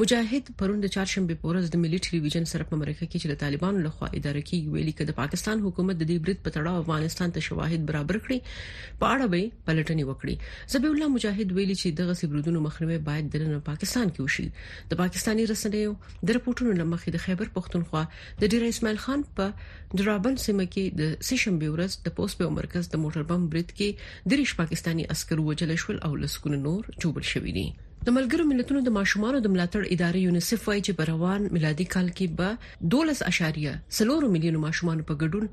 مجاهد پرون د چهارشنبه په ورځ د ملي ټلویزیون سره په مرکه کې چې د طالبانو لخوا اداره کیږي ویلي چې د پاکستان حکومت د دې برید په تړاو افغانستان ته شواهد برابر کړي په اړه به پلټنې وکړي زبی الله مجاهد ویلي چې دغه سیبرودونو مخنیوي باید د نن پاکستان کې وشي د پاکستاني رسنیو د رپورټونو لمخې د خیبر پښتونخوا د ډیر اسماعیل خان په درابن سیمه کې د سشنبه ورځ د پوسټ په مرکز د موټر بم برید کې دریش پاکستاني عسکر وژل شول او لسګونه نور جوړ شوي دي د ملګرو ملتونو د ماشومانو د ملاتړ ادارې یونیسف وایي چې په روان میلادي کال کې به 12.4 میلیون ماشومان په ګډون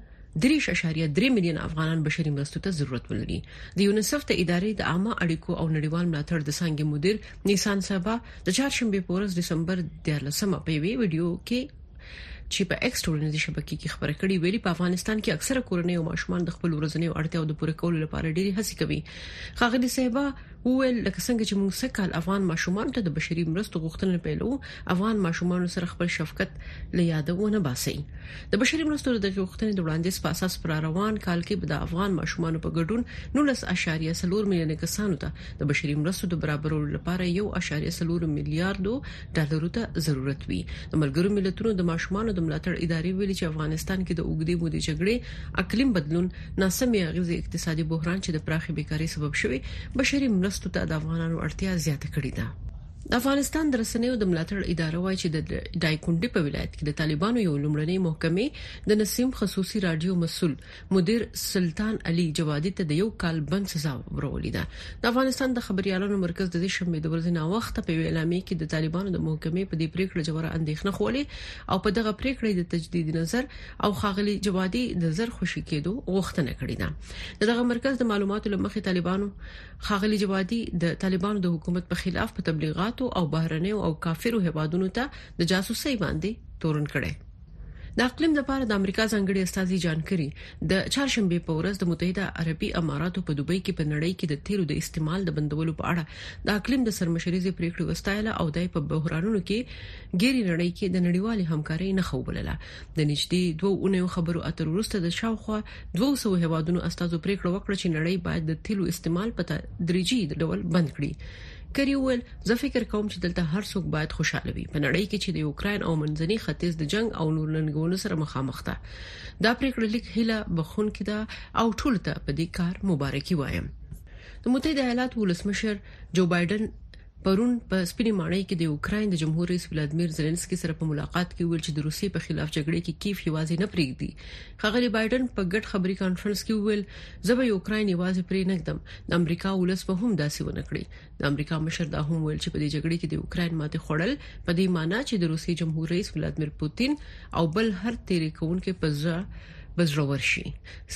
3.3 میلیون افغانان بشري مرستو ته ضرورت ولري د یونیسف د ادارې د عامه اړیکو او نړیوال ملاتړ د څنګه مدیر نیسان صاحب د چهارشنبه په ورځ دسمبر 13مه په وی ویډیو کې چې په ایکس ټولنیزې شبکې کې خبره کړې ویلي په افغانستان کې اکثره کورنۍ او ماشومان د خپل ورځنیو اړتیاو د پوره کولو لپاره ډېری هڅې کوي خاغلی صاحب وویل لکه څنګه چې موږ سږکال افغان ماشومان ته د بشري مرستو غوښتنه پیلو افغان ماشومان سره خپل شفقت له یاده ونه باسي د بشري مرستو د غوښتنې د وړاندیز په اساس پر روان کال کې به د افغان ماشومان په ګډون 19.4 میلیون کسانو ته د بشري مرستو د برابرولو لپاره 1.4 میلیارډو ډالرو ته ضرورت وي د ملګرو ملتونو د ماشومان د ملاتړ ادارې ویلي چې افغانستان کې د اوګدې مودې جګړې اقلیم بدلون ناسمې اغیزې اقتصادي بحران چې د پراخې بیکاری سبب شوی بشري مرستو ته د افغانانو اړتیا زیاته کړې ده د افغانستان د رسنیو د ملاتړ اداره وایي چې د دایکونډي په ولایت کې د طالبانو یو لومړنی محکمې د نسیم خصوصي رادیو مسول مدیر سلطان علي جوادي ته د یو کال بند سزا ورولې ده د افغانستان د خبريالانو مرکز د شنبه د ورځې نا وخت په اعلامیه کې د طالبانو د محکمې په دې پریکړه جوړه اندېښنه خولې او په دغه پریکړه د تجدید نظر او ښاغلي جوادي د زر خوشي کېدو غوښتنه کړې ده د دغه مرکز د معلوماتو لمخې طالبانو ښاغلي جوادي د طالبانو د حکومت په خلاف په تبلیغاتو او بهرنیو او کافرو هوادونو ته د جاسوسۍ باندې تورن کړي د اقلیم لپاره د امریکا ځانګړي استاذي جان کری د چهارشنبه په ورځ د متحده عربي اماراتو په دوبۍ کې په نړۍ کې د تیرو د استعمال د بندولو په اړه د اقلیم د سرمشريزي پریکړې وستایله او د په بحرانونو کې ګيري نړۍ کې د نړیوالې همکارۍ نه خوبلله د نږدې دوو اونیو خبرو اترو وروسته د شاوخوا دوو سوو هېوادونو استازو پرېکړه وکړه چې نړۍ باید د تیلو استعمال په تدریجي ډول بند کړي. کري وویل، زه فکر کوم چې دلته هر څوک باید خوشاله وي، په نړۍ کې چې د یوکراین او منځني ختیځ د جنګ او نورو ننګونو سره مخامخ ده. دا پرېکړه لیک هیله بخښونکې ده او ټولو ته په دې کار مبارکي وایم. د متحده ایالاتو ولسمشر جو بایډن پرون په سپینې ماڼۍ کې د اوکراین د جمهور رئیس ولادمیر زلنسکي سره په ملاقات کې ویل چې د روسیې په خلاف جګړې کې کیف یوازې نه پریږدي خغلی بایدن په ګډ خبري کانفرنس کې ویل زه به اوکراین یوازې پرې نګدم د امریکا ولس به هم داسې ونکړي د امریکا مشر دا هم ویل چې په دې جګړې کې د اوکراین ماته خړل په دې معنی چې د روسیې جمهور رئیس ولادمیر پوتین او بل هر تیرې کوونکې په ځا بزرور شي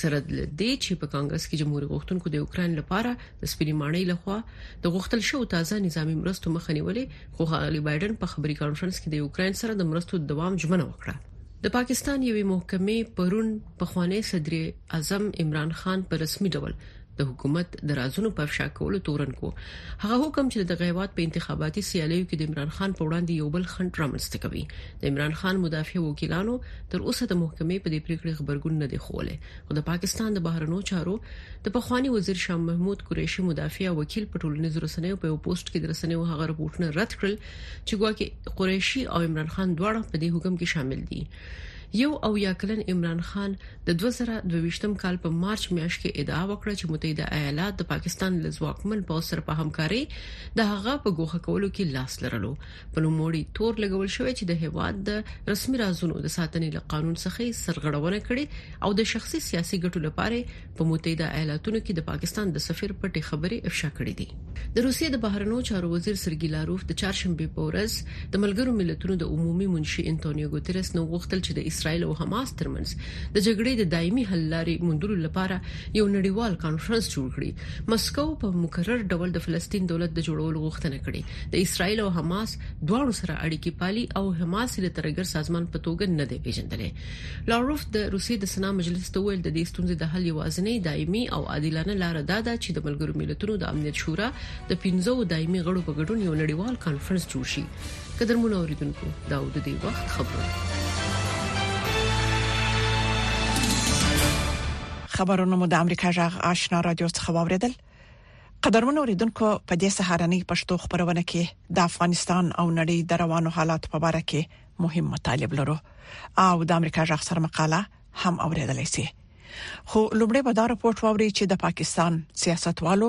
سره د دې چې په کانګرس کې جمهور غوښتونکو د اوکرين لپاره د سپینې ماڼۍ لخوا د غوښتل شو تازه نظامی مرستو مخه نیولې خو غالی بایدن په خبري کانفرنس کې د یوکرين سره د مرستو دوام ژمنه وکړه د پاکستان یوې محکمې پرون په خوانی صدر اعظم عمران خان پر رسمي ډول د حکومت د رازونو په افشا کولو تورن کو هغه حکم چې د غیوات په انتخاباتي سیالیو کې د عمران خان په وړاندې یو بل خنډ رامنځته کوي د عمران خان مدافع وکیلانو تر اوسه د محکمې په دې پریکړې خبرګون نه دی خوله خو د پاکستان د بهرنیو چارو د پخوانی وزیر شاه محمود قریشي مدافع وکیل په ټولنیزو رسنیو په یو پوسټ کې د رسنیو هغه رپورټونه رد کړل چې ګواکې قریشي او عمران خان دواړه په دې حکم کې شامل دي یو او یا کلن عمران خان د 2022م کال په مارچ میاشت کې ادعا وکړه چې متحده ایالات د پاکستان له ځواکمن پوځ سره په همکاري د هغه په ګوښه کولو کې لاس لرلو په نوموړي تور لګول شوی چې د هیواد د رسمي رازونو د ساتنې له قانون څخه سرغړونه کړې او د شخصي سیاسي ګټو لپاره په متحده ایالاتونو کې د پاکستان د سفیر پټې خبرې افشا کړې دي د روسیې د بهرنیو چارو وزیر سرګی لاروف د چهارشنبه په ورځ د ملګرو ملتونو د عمومي منشي انټونیو ګوتریس نو غوښتل چې د اسرایل او حماس ترمنځ د جګړې د دایمي حل لارې موندلو لپاره یو نړیوال کانفرنس جوړ کړي مسکو په مکرر ډول د فلسطین دولت د جوړولو غوښتنه کړې د اسرایل او حماس دواړو سره اړیکې پالي او حماس د ترګر سازمان په توګه نه دی پیژندلی لاروف د روسیې د سنا مجلس ته ویل د دې ستونزې د حل یوازنۍ دایمي او عادلانه لار دا ده چې د ملګرو ملتونو د امنیت شورا د 15 دایمي غړو په ګډون یو نړیوال کانفرنس جوړ شي قدرمن اوریدونکو دا د دې وخت خبرونه خبرونه مو د امریکا جغ آشنا رادیو څخه واوریدل قدرمن اوریدونکو په دې سهارنۍ پښتو خبرونه کې د افغانستان او نړۍ د روانو حالات په اړه کې مهم مطالب لرو او د امریکا ځخ سره مقاله هم اوریدلای شي خو لومړی به دا راپورټ ووري چې د پاکستان سیاستوالو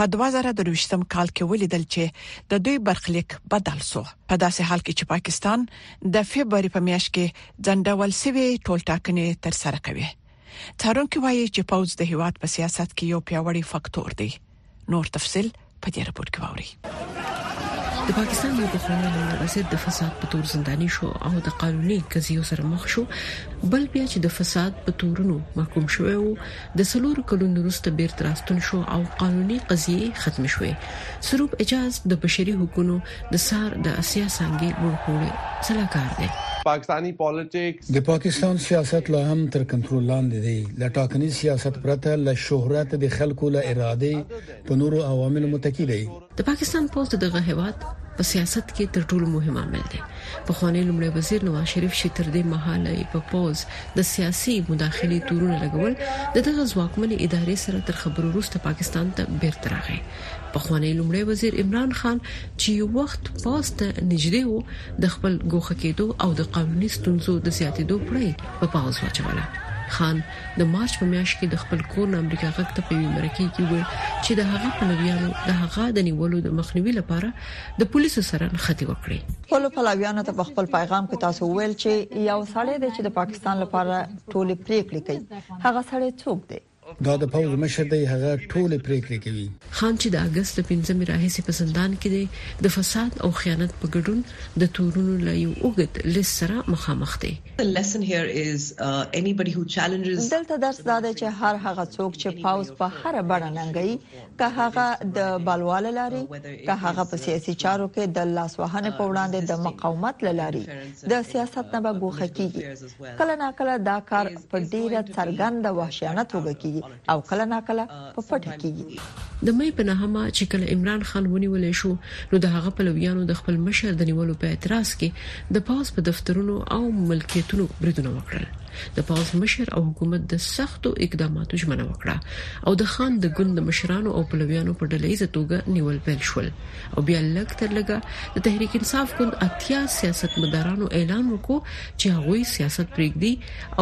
په 2023م کال کې ولیدل چې د دوی برخلیک بدل شو په داسې حال کې چې پاکستان د فبرवरी په میاشت کې ځنډول سوي ټولټاکنې تر سره کوي تارونکي وایي چې پوز د هیواد په سیاست کې یو پیاوړی فاکتور دی نور تفصيل په دې راپور کې واوري د پاکستان یو پخوانی لومړی د فساد په تور زنداني شو او د قانوني قضیو سره مخ شو بل بیا چې د فساد په تورونو محکوم شوی وو د سلور کلونو وروسته بیرته راستون شو او قانوني قضیه ختم شوه سروپ اجاز د بشري حقوقو د سار د اسیا څانګې لوړ پوړی سلاکار دی. پاکستاني پالیټکس. د پاکستان سیاست لا هم تر کنترول لاندې دی. له ټاکنیز سیاست پرته له شهرت د خلکو له ارادې په نورو عواملو متکي دی. د پاکستان پوځ د دغه هیواد په سیاست کې تر ټولو مهم عامل دی. پخوانی لومړی وزیر نواز شریف چې تر دې مهاله یې په پوځ د سیاسي مداخلې تورونه لګول، د دغه ځواکمنې ادارې سره تر خبرو وروسته پاکستان ته بیرته راغی. پخوانی لومړی وزیر عمران خان چې یو وخت پوځ ته نږدې و د خپل ګوښه کېدو او د قانوني ستونزو د زیاتېدو پړی په پوځ واچوله خان د مارچ په میاشت کې د خپل کور نه امریکا غږ ته په یوه مرکه کې وویل چې د هغه پلویانو د هغه د نیولو د مخنیوي لپاره د پولیسو سره نښتې وکړي خپل پلویانو ته په خپل پیغام کې تاسو وویل چې یو سړی دی چې د پاکستان لپاره ټولې پریکړې کوي هغه سړی څوک دی دا د پوځ مشر دی هغه ټولې پریکړې کوي. خان چې د اګست له پنځمې راهیسې په زندان کې دی، د فساد او خیانت په ګډون د تورونو له یو اوږد لیست سره مخامخ دی. دلته درس دا دی چې هر هغه څوک چې پوځ په هره بڼه ننګوي، که هغه د بلوا له لارې، که هغه په سیاسي چارو کې د لاسوهنې په وړاندې د مقاومت له لارې، د سیاست نه به ګوښه کیږي. کله نا کله دا کار په ډیره څرګنده وحشیانه توګه کیږي او کله نا کله په پټه کیږي. د مې په نهمه چې کله عمران خان ونیول شو نو د هغه پلویانو د خپل مشر د نیولو په اعتراض کې د پوځ په دفترونو او ملکیتونو بریدونه وکړل. د پوځ مشر او حکومت د سختو اقداماتو ژمنه وکړه او د خان د ګوند د مشرانو او پلویانو په ډله ییزه توګه نیول پیل شول او بیا لږ تر لږه د تحریک انصاف ګوند اتیا سیاستمدارانو اعلان وکړ چې هغوی سیاست پرېږدي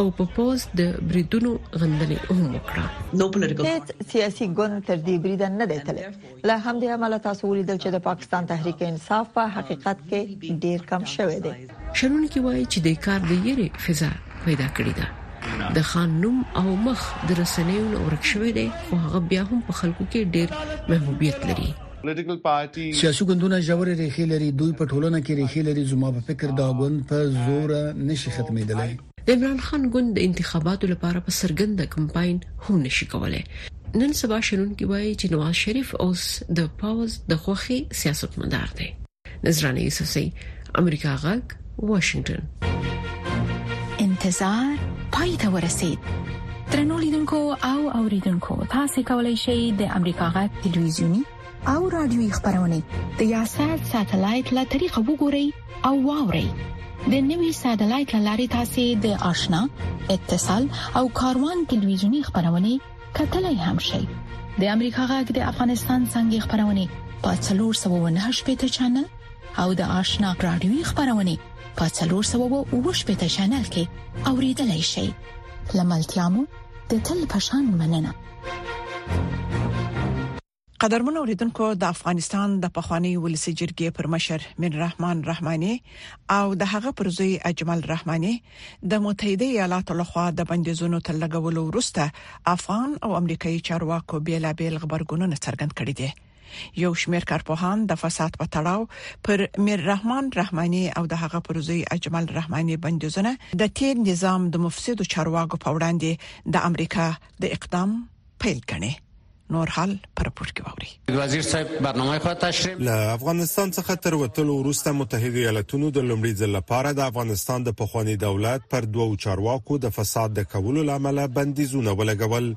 او په پوز د بریدونو غندنې هم وکړه نو پولیټیکل سیاسي ګوند تر دې برید نه دی تللی له همدې امله تاسو ولیدل چې د پاکستان تحریک انصاف په حقیقت کې ډیر کم شوی دی شنن کې وایي چې د کار د یری فضا پیدا کړې ده د خان نوم او مخ د رسنیو ورک شوی دی خو هغه بیا هم په خلکو کې ډیر محبوبیت لري سیاسي ګوندونه ژورې ریښې لري، دوی په ټولنه کې ریښې لري، زما په فکر دا ګوند په زور نه شي ختمیدلای. د عمران خان ګوند د انتخاباتو لپاره په څرګنده کمپاین هم نه شي کولای. نن سبا شنونکي وايي چې نواز شریف اوس د پوځ د خوښې سیاستمدار دی. نذرانه یوسفزۍ امریکا غږ واشنگټن انتظار پای ته ورسید ترنو لیدونکو او اوریدونکو تاسو کولی شئ د امریکا غږ ټلویزیونی او رادیوي خبرونه د یاشر ساتلایت له طریقو وګورئ او واورئ د نوي ساتلایت لارې تاسو د آشنا اتصال او کاروان ټلویزیونی خبرونه کتلای هم شئ د امریکا غږ د افغانستان څنګه خبرونه په 309 پټ چنل او د آشنا رادیوي خبرونه په 309 پټ چنل کې اوریدلای شئ لملتيامو د تل پشان مننه قدرمن اوریدونکو د افغانستان د پخوانی ولسی جرګې پر مشر من رحمان رحماني او د هغه پر زوی اجمل رحماني د متحده ایالاتو لخوا د بندیزونو تر لګولو وروسته افغان او امریکایي چارواکو بیلابل خبرګونونه څرګند کړي دي یو شمیر کارپوهان د فساد په تړاو پر میر رحمان رحماني او د هغه پر زوی اجمل رحماني بندیزونه د تیر نظام د مفسدو چارواکو په وړاندې د امریکا د اقدام پیل کړي نور حال پر پورت کې ووري وزیر صاحب برنامه خو تشریح له افغانستان څخه تر وتلو وروسته متحده ایالاتونو د لومړي ځل لپاره د افغانستان د پخوانی دولت پر دوو چارواکو د فساد د کولو لامل بندیزونه ولګول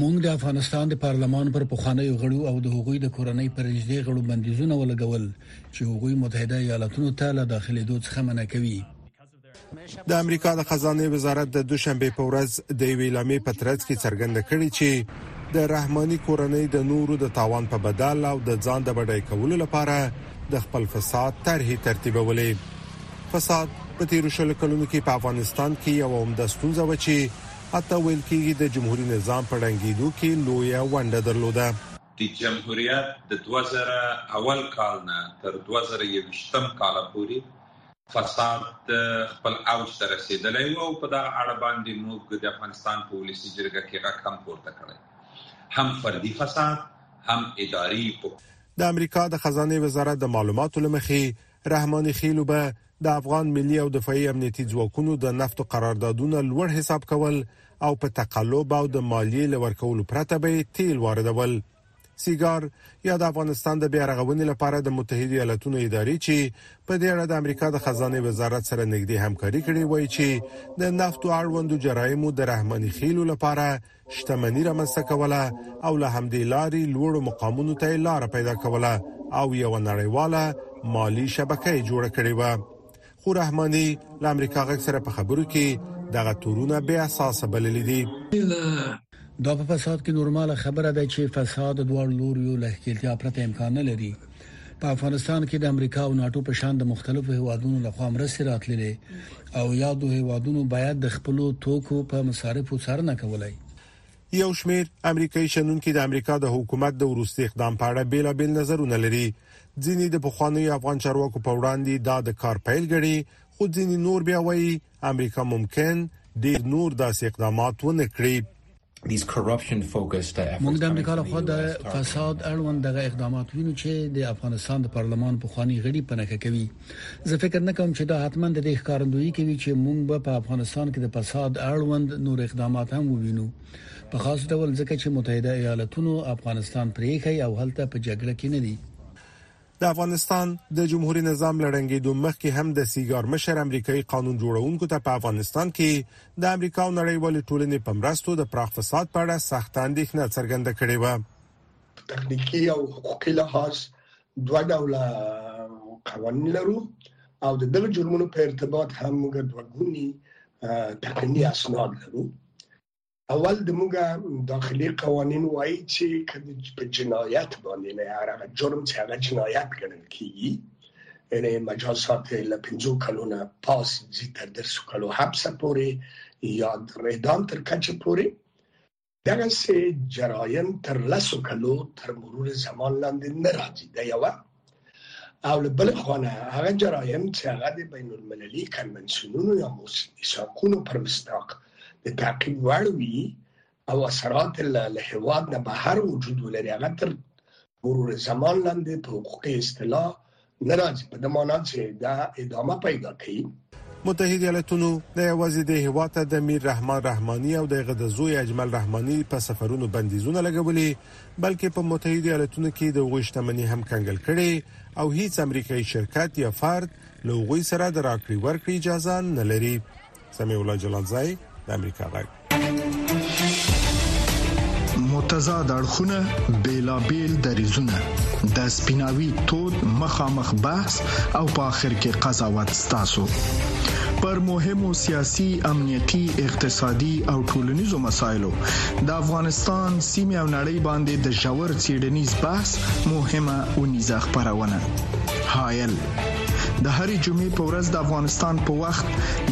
مونږ د افغانستان د پارلمان پر پخوانی غړو او د هغوی د کورنۍ پر نږدې غړو بندیزونه ولګول چې هغوی متحده ایالاتونو ته له داخلي دوه څخه منع کوي د امریکا د خزانې وزارت د دوشنبې په ورځ د یوې اعلامیې په ترڅ کې څرګنده کړې چې د رحماني کورنۍ د نورو د تاوان په بدل او د ځان د بډای کولو لپاره د خپل فساد طرحې ترتیبولې فساد په تیر شل کلونو کې په افغانستان کې یو عمده ستونزه و چې حتی ویل کېږي د جمهوریت نظام په ړنګېدو کې لوی ونډه درلوده د جمهوریت د 2000 اول کال نه تر 2021 کال پورې فساد خپل اوج ته رسېدلی و او په دغه اړه باندې موږ د افغانستان په ولسي جرګه کې غږ هم پورته کړی، هم فردي فساد، هم اداري په. د امریکا د خزانې وزارت د معلوماتو له مخې، رحماني خېلو به د افغان ملي او دفاعي امنیتي ځواکونو د نفتو قراردادونه لوړ حساب کول او په تقلب او د مالیې له ورکولو پرته به یې تېل واردول. سیګار یا د افغانستان د بیا رغونې لپاره د متحده ایالاتونو ادارې چې په دې اړه د امریکا د خزانه وزارت سره نږدې همکاري کړې وایي چې د نفتو اړوندو جرایمو د رحماني خېلو لپاره شتمني رامنځته کوله او له همدې لارې لوړو مقامونو ته لار پیدا کوله او یو نړیواله مالی شبکه جوړه کړې و خو رحماني له امریکا غږ سره په خبرو کې دغه تورونه بې اساسه بللي دي. دا په فساد کې نورماله خبره ده چې فساد د دواړو لوریو له ښکېلتیا پرته امکان نه لري. په افغانستان کې د امریکا او ناټو په شان د مختلفو هیوادونو لخوا مرستې راتللې او یادو هیوادونو باید د خپلو توکو په مصارفو څارنه کولای. یو شمیر امریکایي شنونکي د امریکا د حکومت د وروستي اقدام په اړه بیلابیل نظرونه لري ځینې د پخوانیو افغان چارواکو په وړاندې دا د کار پیل ګڼي خو ځینې نور بیا وایي امریکا ممکن ډیر نور داسې اقدامات ونه کړي موږ د امریکا له خوا د فساد اړوند دغه اقدامات وینو چې د افغانستان د پارلمان پخوانی غړي پنهکه کوي زه فکر نه کوم چې دا حتما د دې ښکارندویي کوي چې موږ به په افغانستان کې د فساد اړوند نور اقدامات هم ووینو په خاص ډول ځکه چې متحده ایالاتونو افغانستان پریخي او هلته په جګړه کې نه دي د افغانستان د جمهوریت نظام لړنګېدو مخکې هم د سیګار مشر امریکایي قانون جوړونکو ته په افغانستان کې د امریکا او نړیوالې ټولنې په مرستو د پراخ فساد په اړه سخت اندېښنه څرګنده کړې و تخنیکی او حقوقي لحاظ دوه ډوله قوانین لرو او د دغه جرمونو په ارتباط هم موږ دوه ګوني تقنیني اسناد لرو اول د موږ داخلي قوانین وایي چې کله په جنایت باندې نه هر هغه جرم چې هغه جنایت ګڼل کیږي یعنی مجاز ساعت له پنځو کلو نه پاس زی تر درسو کلو حبس پورې یا اعدام تر کچه پورې دغه سه جرایم تر لسو کلو تر مرور زمان لاندې نه راځي دا یو او له بل خوانه هغه جرایم چې هغه د بین المللي کنونسیونونو یا میثاقونو پر مصداق د تعقیب وړ وي او اثرات له هیواد نه بهر وجود ولري هغه تر مرور زمان لاندې په حقوقي اصطلاح نه راځي په د معنا چې دا ادامه پیدا کوي متحد ایالاتونو نه یوازې د هوا ته د میر رحمان رحماني او د غد زوی اجمل رحماني په سفرونو بندیزونه لګولي بلکې په متحد ایالاتونو کې د غوښتمنې هم کنګل کړي او هیڅ امریکایي شرکت یا فرد له غوي سره د راکړي ورکړي اجازه نه لري سمي الله جلال زای د امریکا غږ متضاد اړخونه بیلابیل دریزونه د سپیناوي تود مخامخ بحث او په اخر کې قضاوت ستاسو پر مهمو سیاسي امنیتي اقتصادي او ټولنیزو مسایلو د افغانستان سیمه او نړۍ باندې د جوړ چیډنیز بحث مهمه او نيزه خبرونه هایل د هرې جمعې په ورځ د افغانستان په وخت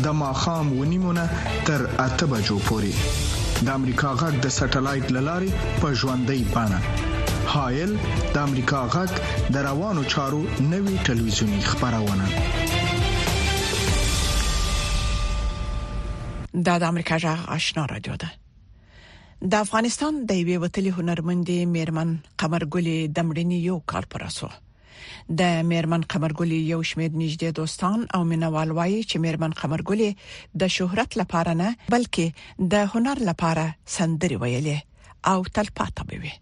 د ماخام ونیمونه تر اته بجو پورې د امریکا غږ د سټلایټ لارې په ژوندۍ بانه هایل د امریکا غږ د روانو چارو نوي ټلویزیونی خبرونه دا د امریکا غږ آشنا رادیو ده د افغانستان د یوې وتلې هنرمندې میرمن قمر ګلې دمړنی یو کال پر اسو د میرمن قمرګلی یو شمیر نږدې دوستان او مینوال وایي چې میرمن قمرګلی د شهرت لپاره نه بلکې د هنر لپاره سندري ویلې او تلپاتې به وي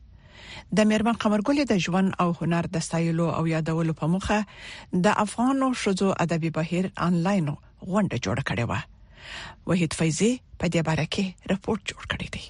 د میرمن قمرګلی د ژوند او هنر د ستایلو او یادولو په مخه د افغانو شذو ادبي بهیر انلاین غونډه جوړ کړې و وحید فیضی په دې باره کې رپورت جوړ کړی دی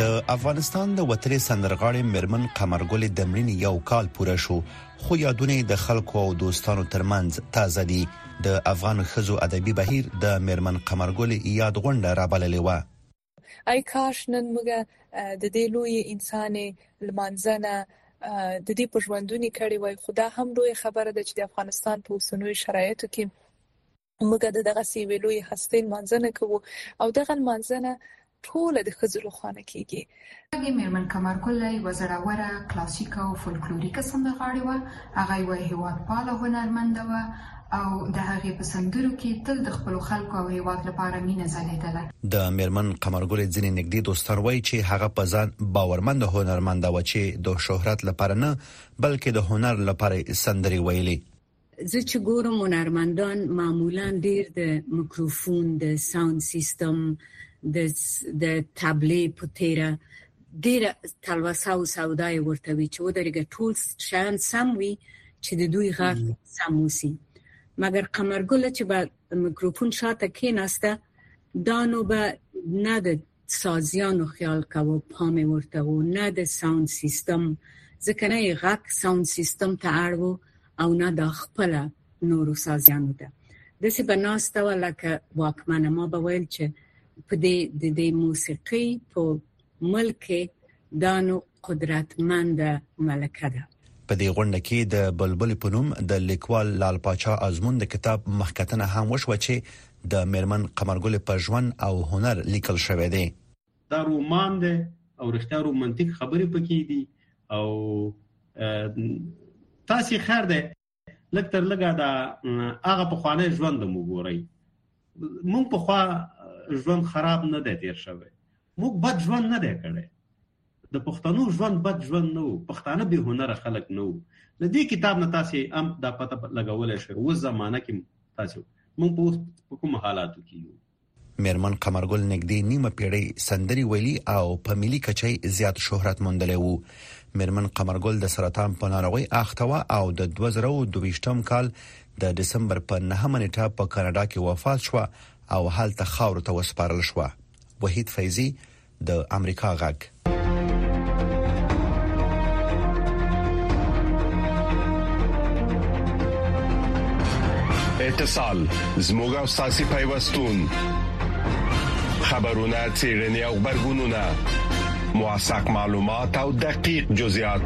د افغانستان د وترې سندرغاړې مرمن قمرګل د مړینې یو کال پوره شو خو یادونې د خلکو او دوستانو ترمنځ تازه دي د افغان ښځو ادبي بهیر د میرمن قمرګل یاد غونډه رابللې وه ای کاش نن موږ د دې لوی انسان لمانځنه د دې په ژوندوني کړې وای خدا هم لوی خبره ده چې د افغانستان په اوسنوي شرایطو کې موږ د دغه سی وی لوی هستۍ لمانځنه کوو او دغه لمانځنه ټوله د ښځو له خوا نه کیږي هغه میرمن کمرګل یوه زړوره کلاسیک او فولکلوریکه سندرغاړې وه هغه یوه هیوادپاله هنرمنده وه او د هغې په سندرو کې تل د خپلو خلکو او هیواد لپاره مینه ځلېدله د میرمن قمرګلې ځینې نږدې دوستان وایي چې هغه په ځان باورمند هنرمنده وه چې د شهرت لپاره نه بلکې د هنر لپاره سندرې ویلې زه چې ګورم هنرمندان معمولا ډیر د مکروفون د ساوند سیستم د د تبلې په تیره ډیر تلوسه او سودای ورته وی چې ودرګه ټول شان سم وی چې د دوی غږ سم وسی مګر قمرګل چې به میکروفون شاته کېناسته دا نو به نه د سازیانو خیال کاوه پام یې ورته و نه د ساوند سیستم ځکه نه یې غږ ساوند سیستم ته اړ و او نه دا خپل نورو سازیانو ته د څه بناسته ولکه واکمنه ما به ویل چې په دې د دې موسیقي په ملک دا نو قدرتمنده ملکه ده. په دې غونډه کې د بلبلې په نوم د لیکوال لال پاچا ازمون د کتاب مخکتنه هم وشوه چې د میرمن قمرګلې پر ژوند او هنر لیکل شوی دی. دا رومان دی او رښتیا رومانتیک خبرې پکې دي او تاسې خیر دی. لږ تر لږه دا هغه په خوانه ژوند مو ګورئ مونږ په خوا ژوند خراب نه دی تیر شوی مونږ بد ژوند نه دی کړی د پښتنو ژوند بد ژوند نه وو پښتانه به هنر خلک نه وو د دې کتاب نه تاسو ام دا پته لګولې شو و زمانہ کې تاسو مونږ په کوم حالاتو کې یو میرمن قمرګل نګدې نیمه پیړۍ سندري ویلي او په ملي کچه زیات شهرت موندلی وو میرمن قمرګل د سرطان په ناروغي اخته و او د 2022 کال د دسمبر په 9 نیټه په کاناډا کې وفات شو او هلته خاور ته وسپارل شو وحید فیضی د امریکا غږ اتصال زموږ او ساسي پیوستون خبرونه چیرنی او خبرګونونه موثق معلومات او دقیق جزئیات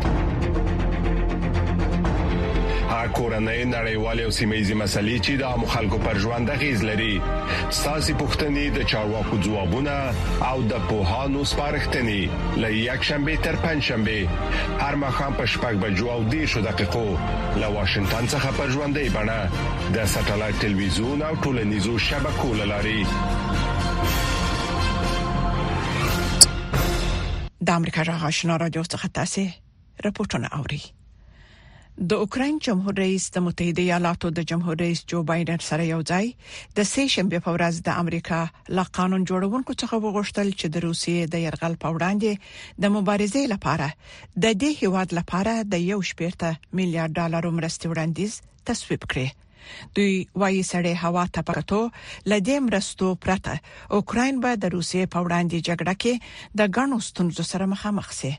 کورنۍ نړیوالې او سیمېزي مسلې چې د عام خلکو پر ژوند غیز لري ساسي پښتنې د چارواکو ځوابونه او د پوهانو سپارښتنې له یک شنبه تر پنځ شنبه هر مخام په شپږ بجو او دیشو دقیقو له واشنگټن څخه په ژوندۍ بڼه د سټلایټ ټلویزیون او ټولنیزو شبکو لاري د امریکا جغ آشنا را جوړ څخه تاسو رپورټونه اوري د اوکرين جمهور رئیس د متحده ایالاتو د جمهور رئیس جو بایدن سره یو ځای د سه شنبه په ورځ د امریکا لا قانون جوړونکو څخه وغوښتل چې د روسیې د يرغل په وړاندې د مبارزې لپاره د دې هیواد لپاره د یو شپېرته میلیارډ ډالر مرستې وړاندیز تصویب کړي دوی وايي سړې هوا ته پکتو لدې مرستو پرته اوکرين به د روسیې په وړاندې جګړه کې د غنو ستونزو سره مخامخ شي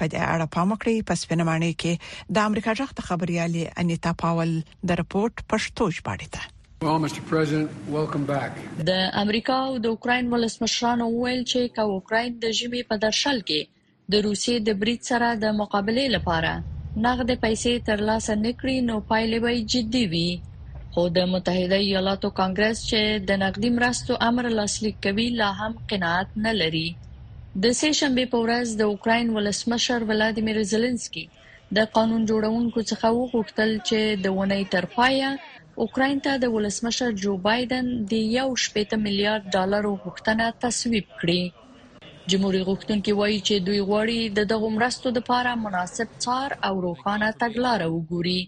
په دې اړه پام وکړئ په سپینه معنی کې د امریکا جغ ته خبريالي انیتا پاول د رپورت پښتو ژباړه ده د امریکا او د اوکرين ولسمشرانو ویل چې که اوکرين د ژمي په درشل کې د روسیې د برید سره د مقابله لپاره نغد پیسې ترلاسه نکړي نو پایلې به جدي وي خو د متحده ایالاتو کانګرس چې د نقدي مرستو امر لاسلیک کوي لا هم قناعت نه لري د سه شنبې په ورځ د اوکراین ولسمشر ولادیمیر زلنسکي د قانون جوړونکو څخه وغوښتل چې د ونې تر پایه اوکراین ته د ولسمشر جو بایدن د 1.8 میلیارډ ډالر غوښتنه تصویب کړي جمهوریت غوښتونکي وایي چې دوی غواړي د دغو مرستو لپاره مناسب څار او روښانه تګلارې وګوري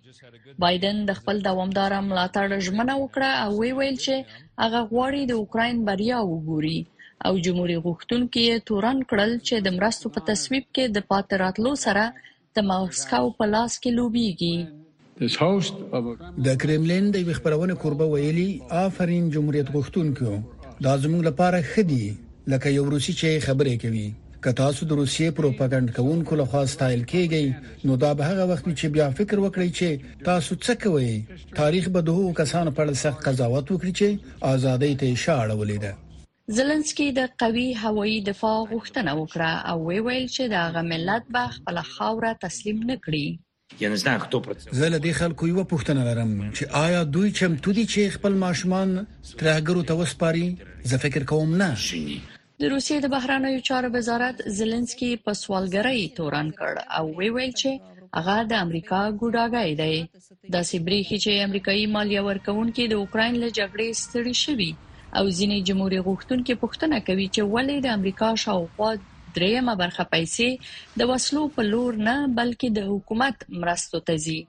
بایډن د خپل دوامدار ملاتړ ژمنه وکړه او وی ویل چې هغه غواړي د اوکرين بریا وګوري او جمهوریت غوښتونکو یې تورن کړل چې د مرستو په تصویب کې د پاتې راتلو سره د ماسکو په لاس کې لوبيږي د کرملین د وی خبرونه کوربه ویلي آفرین جمهوریت غوښتونکو دا زموږ لپاره خدي لکه یو روسي چې خبرې کوي که تاسو د روسیې پروپاګاندا کوونکو لخوا ستایل کیږئ نو دا به هغه وخت وي چې بیا فکر وکړئ چې تاسو څه کوئ تاریخ به د هغو کسانو په اړه سخت قضاوت وکړي چې ازادۍ ته یې شاړولې ده زلنسکي د قوي هوایي دفاع غوښتنه وکړه او ویل چې دا غ ملت به خپل خاوره تسلیم نکړي زه له دې خلکو یوه پوښتنه لرم چې ایا دوی چمتو دي چې خپل ماشومان ترهګرو ته وسپاري؟ زه فکر کوم نه. د روسیې د بهرنیو چارو وزارت زیلنسکي په سوالګرۍ تورن کړ او ویې ویل چې هغه د امریکا ګوډاګی دی. داسې برېښي چې امریکایي مالیه ورکوونکي د اوکراین له جګړې ستړي شوي او ځینې جمهوري غوښتونکي پوښتنه کوي چې ولې د امریکا شاوخوا درېیمه برخه پیسې د وسلو په لور نه بلکې د حکومت مرستو ته ځي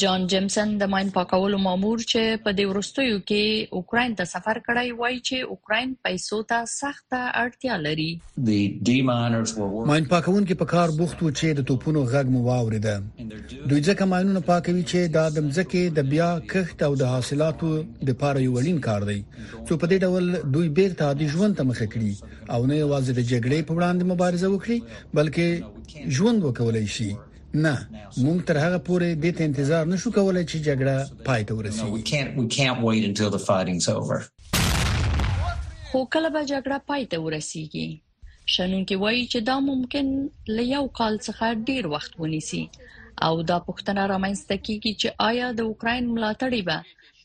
جان جیمسن د ماين پاکولو مامور چې په دې ورستیو کې اوکرين ته سفر کړی وایي چې اوکرين پیسو ته سخته اړتیا لري ماين پاکونکي په کار بوخت وو چې د توپونو غږ مو واوریده دوی ځکه ماينونه پاکوي چې دا د مځکه د بیا کښت او د حاصلاتو د پاره یو وړین کار دی چې په دې ډول دوی بیرته د ژوند ته مخه کړي او نه یوازې د جګړې په وړاندې مبارزه وکړي بلکې ژوند وکولای شي نه مونږ تر هغه پورې د ته انتظار نشو کولای چې جګړه پای ته ورسیږي خو کله به جګړه پای ته ورسیږي شنونکي وایي چې دا ممکن له یو کال څخه ډیر وخت ونیسي او دا پوښتنه رامنځته کیږي چې آیا د اوکرين ملاتړي به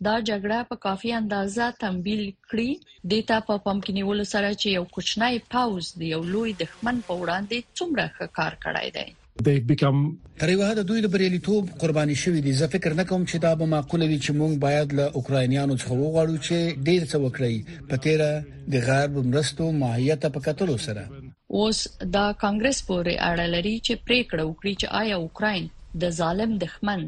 دا جګړه په کافي اندازه تمویل کړي دې ته په پام کې نیولو سره چې یو کوچنی پوز د یو لوی دښمن په وړاندې څومره ښه کار کړی دی they've become تر یو حد دوی د بریالیتوب قرباني شوې دي زه فکر نه کوم چې دا به معقوله وي چې موږ باید له اوکراینیانو څخه وغواړو چې ډیر څه وکړي په تیره د غرب مرستو ماهیت په کتلو سره اوس دا کانګرس پورې اړه لري چې پریکړه وکړي چې آیا اوکراین د ظالم دښمن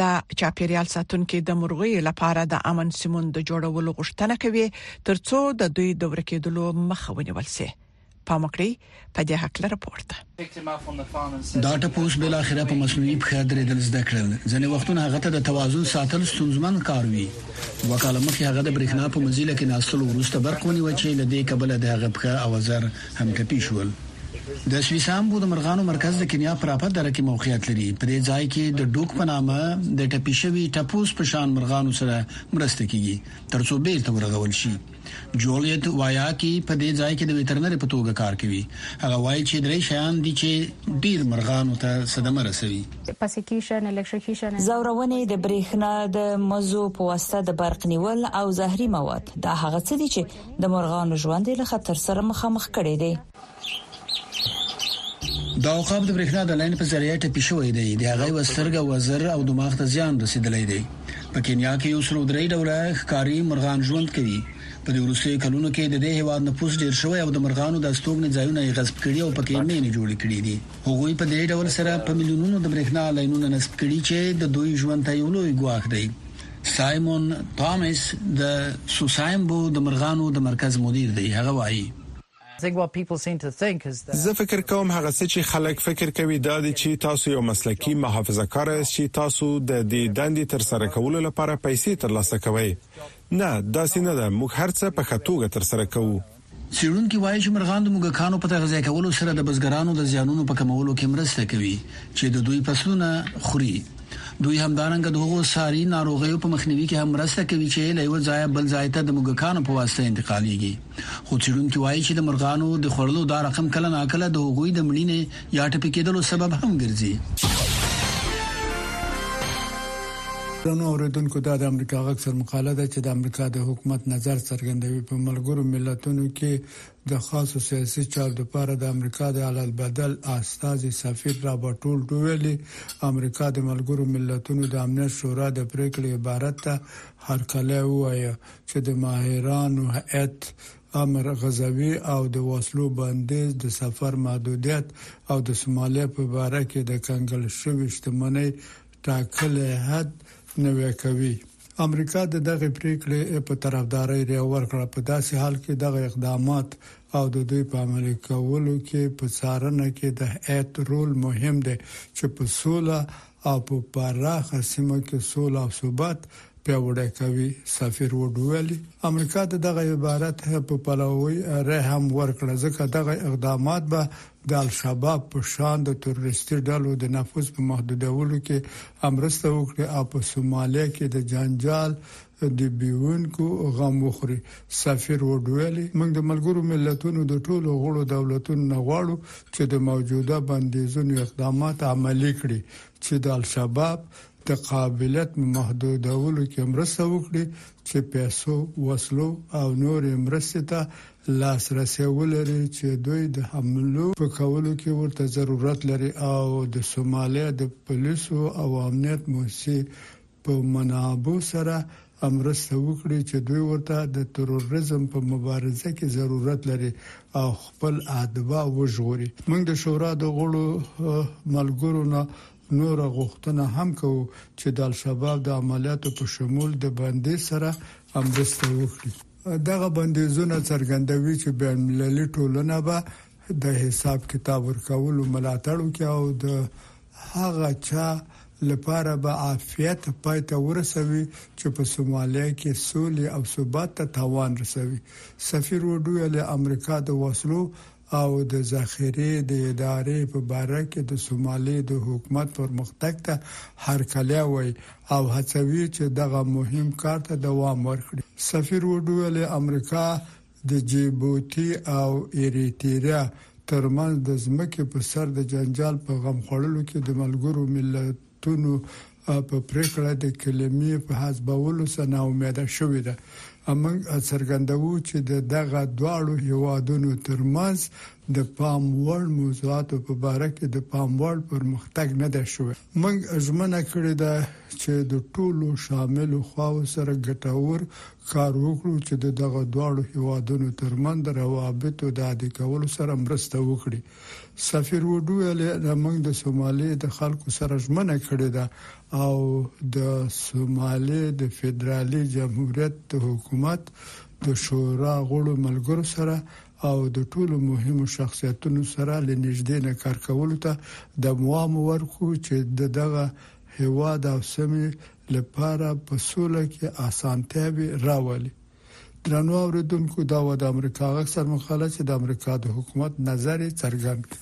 د چاپیریال ساتونکي د مرغیو لپاره د امن سیمون د جوړولو غوښتنه کوي ترڅو د دوی د ورکیدلو مخه ونیول شي پام وکړئ په دې حق لپاره پورته دا ټپوس بل اخره په مصنوعي پخې درېدل زده کړل ځنې وختونه هغه ته د توازن ساتل ستونزمن کار وي وکاله مخې هغه د برېښنا په مزیل کې ناستلو وروسته برق ونیو چې لدې کبل د هغه پخه او زر هم ټپي شول. د سویسامبو د مرغانو مرکز د کینیا په راپه دره کې موقعیت لري. په دې ځای کې د ډوک په نامه د ټپي شوي ټپوس په شان مرغانو سره مرسته کېږي ترڅو بېرته ورغول شي. جولیت وایاکي په دې ځای کې د ویترنرې په توګه کار کوي. هغه وايي چې درې شیان دي چې ډېر مرغانو ته صدمه رسوي. ځورونې، د برېښنا د مزو په واسطه د برق نیول او زهري مواد دا هغه څه دي چې د مرغانو ژوند له خطر سره مخامخ کړی دی د عقاب د برېښنا د لاین په ذریعه ټپي شوی دی د هغه وسترګه وزر او دماغ ته زیان رسیدلی دی په کینیا کې یو سل درې ډوله ښکاری مرغان ژوند کوي په دې وروستیو کلونو کې د دې هیواد نفوس ډیر شوی او د مرغانو د استوګنې ځایونه یې غصب کړي او پکې مینې جوړ کړي دي هغوی په دې ډول سره په میلیونونو د برېښنا لاینونه نصب کړي چې د دوی ژوند ته یو لوی ګواښ دی سایمون تامیس د سوسایمبو د مرغانو د مرکز مدیر دی، هغه وايي. زه فکر کوم هغه څه چې خلک فکر کوي دا دي چې تاسو یو مسلکي محافظه کار یاست چې تاسو د دې دندې تر سره کولو لپاره پیسې ترلاسه کوئ. نه، داسې نه ده، موږ هر څه په ښه توګه ترسره کوو. څېړونکي وايي چې مرغان د موږکانو په تغذیه کولو سره د بزګرانو د زیانونو په کمولو کې مرسته کوي چې د دوی فصلونه خوري. دوی همدارنګه د هغو ساري ناروغیو په مخنیوي کې هم مرسته کوي چې له یوه ځایه بل ځای ته د موږکانو په واسطه انتقالېږي. خو څېړونکي وايي چې د مرغانو د خوړلو دا رقم کله ناکله د هغوی د مړینې یا ټپي کېدلو سبب هم ګرځي. درنو اوریدونکو دا د امریکا غږ سر مقاله ده چې د امریکا د حکومت نظر څرګندوي په ملګرو ملتونو کې د خاصو سیاسي چارو لپاره د امریکا د حالت بدل استاذي سفیر رابرټول ډویلي امریکا د ملګرو ملتونو د امنیت شورا د پریکړې عبارت ته هرکلی وایي چې د ماهرانو هیئت امر غزوي او د وسلو بندیز، د سفر محدودیت او د سومالیا په باره کې د کنګل شوې شتمنۍ ټاکلی حد نوی کوي. امریکا د دغې پریکړې په طرفدارۍ ریه ورکړه، په داسې حال کې دغه اقدامات او د دوی په عملي کولو کې په څارنه کې د هعت رول مهم دی چې په سوله او په پراخه سیمه کې سوله او ثبات پیاوړی کوي، سفیر ووډ وویل، امریکا د دغه عبارت په پلوۍ رأی هم ورکړه، ځکه دغه اقدامات به د الشباب په شان د تروریستي ډلو د نفوذ په محدودولو کې مرسته وکړي او په سومالیا کې د جنجال د بیونکو غم وخوري سفیر وډویلي موږ د ملګرو ملتونو د ټولو غړو دولتونو نه غواړو چې د موجوده بندیزونو اقدامات عملی کړي چې د الشباب د قابلیت محدودولو کې مرسته وکړي چې پیسو وسلو او نور مرستې ته لاسرسي ولري چې دوی د حملو په کولو کې ورته ضرورت لري او د سومالیا د پولیسو او امنیت موسسې په منابعو سره مرسته وکړي چې دوی ورته د ترورېزم په مبارزه کې ضرورت لري او خپل اتباع وژغوري. موږ د شورا د غړو ملګرو نه نوره غوښتنه هم کوو چې د الشباب د عملیاتو په شمول د بندیز سره مرسته وکړي. دغه بندیزونه څرګندوي چې بین المللي ټولنه به د حساب کتاب ورکولو ملاتړ وکړي او د هغه چا لپاره به عافیت پای ته ورسوي چې په سومالیا کې سولې او ثبات ته تاوان رسوي. سفیر وډویا له امریکا د وسلو او د ذخیرې د ادارې په باره کې د سومالې د حکومت پرمختګ ته هرکلی وايي او هڅوي چې دغه مهم کار ته دوام ورکړي. سفیر وډویا له امریکا د جیبوتي او ایریتیریا ترمنځ د ځمکې په سر د جنجال په غم خوړلو کې د ملګرو ملتونو په پریکړه د کلمې په حذفولو څخه نا امیده شوې ده. موږ څرګندوو چې د دغه دواړو هیوادونو ترمنځ د پام وړ موضوعاتو په باره کې د پام وړ پرمختګ نه دی شوی. موږ ژمنه کړې ده چې د ټولو شاملو خواوو سره ګټور کار وکړو چې د دغه دواړو هېوادونو ترمنځ د روابطو د عادي کولو سره مرسته وکړي. سفیر وډویل موږ د سومالې د خلکو سره ژمنه کړې ده او د سومالې د فدرالي جمهوریت د حکومت د شورا غړو ملګرو سره او د ټولو مهمو شخصیتونو سره له نږدې نه کارکولو ته دوام ورکړو چې د دغه هېواد او سیمې لپاره په سوله کې اسانتیاوې راولي. درنو اوریدونکو دا و د امریکا غږ سر مقاله چې د امریکا د حکومت نظر یې څرګند کړ.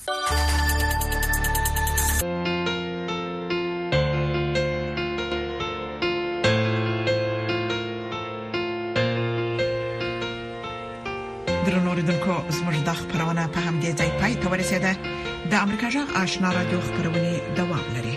د امریکا جغ آشنا را دوه خبرونه دوام لري